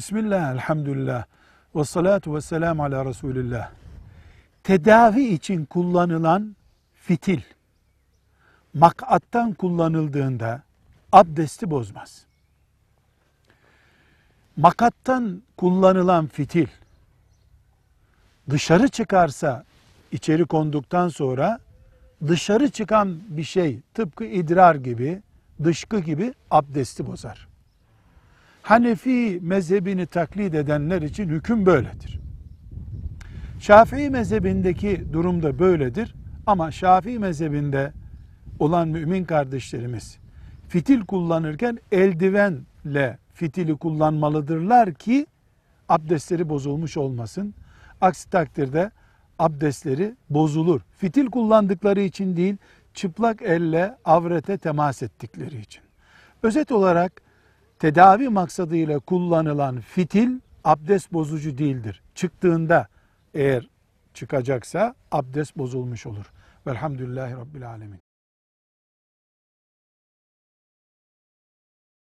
Bismillah, elhamdülillah, ve salatu ve selamu ala Resulillah. Tedavi için kullanılan fitil, makattan kullanıldığında abdesti bozmaz. Makattan kullanılan fitil, dışarı çıkarsa, içeri konduktan sonra, dışarı çıkan bir şey, tıpkı idrar gibi, dışkı gibi abdesti bozar. Hanefi mezhebini taklit edenler için hüküm böyledir. Şafii mezhebindeki durum da böyledir ama Şafii mezhebinde olan mümin kardeşlerimiz fitil kullanırken eldivenle fitili kullanmalıdırlar ki abdestleri bozulmuş olmasın. Aksi takdirde abdestleri bozulur. Fitil kullandıkları için değil, çıplak elle avrete temas ettikleri için. Özet olarak tedavi maksadıyla kullanılan fitil abdest bozucu değildir. Çıktığında eğer çıkacaksa abdest bozulmuş olur. Velhamdülillahi Rabbil Alemin.